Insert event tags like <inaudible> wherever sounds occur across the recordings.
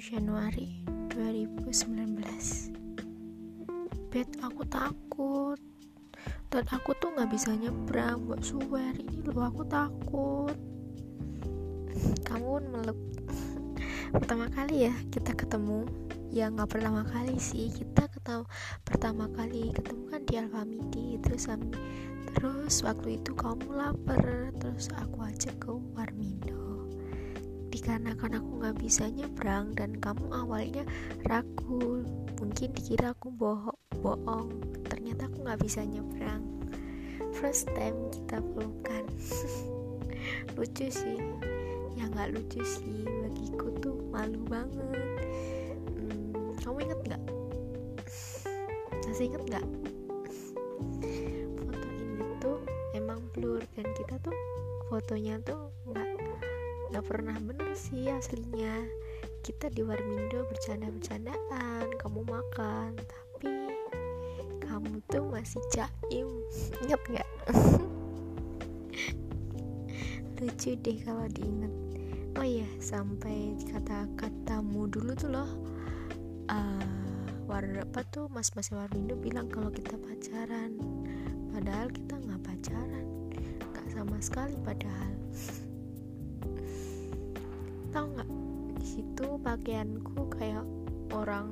Januari 2019 Bet aku takut. Dan aku tuh nggak bisa nyebrang buat swear ini loh aku takut. Kamu meluk <laughs> pertama kali ya kita ketemu. Ya nggak pertama kali sih. Kita ketemu pertama kali ketemu kan di Alfamidi terus terus waktu itu kamu lapar. Terus aku ajak ke Warmindo dikarenakan aku nggak bisa nyebrang dan kamu awalnya ragu. Mungkin dikira aku bohong bohong. Ternyata aku nggak bisa nyebrang. First time kita pelukan. <laughs> Lucu sih. Ya nggak lucu sih. Bagiku tuh malu banget. Hmm, kamu inget nggak? Masih inget nggak? Foto ini tuh emang blur dan kita tuh fotonya tuh nggak nggak pernah bener sih aslinya. Kita di Warmindo bercanda-bercandaan kamu makan tapi kamu tuh masih jaim. Inget nggak? <laughs> Lucu deh kalau diinget oh iya sampai kata-katamu dulu tuh loh. Uh, war apa tuh mas mas Warmindo bilang kalau kita pacaran. Padahal kita nggak pacaran. Nggak sama sekali padahal tahu nggak? Di situ pakaianku kayak orang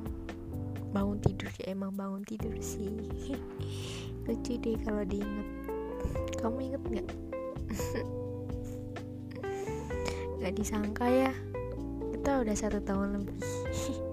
bangun tidur ya emang bangun tidur sih. <laughs> Lucu deh kalau diinget. Kamu inget nggak? <laughs> Nggak disangka ya. Kita udah satu tahun lebih <laughs>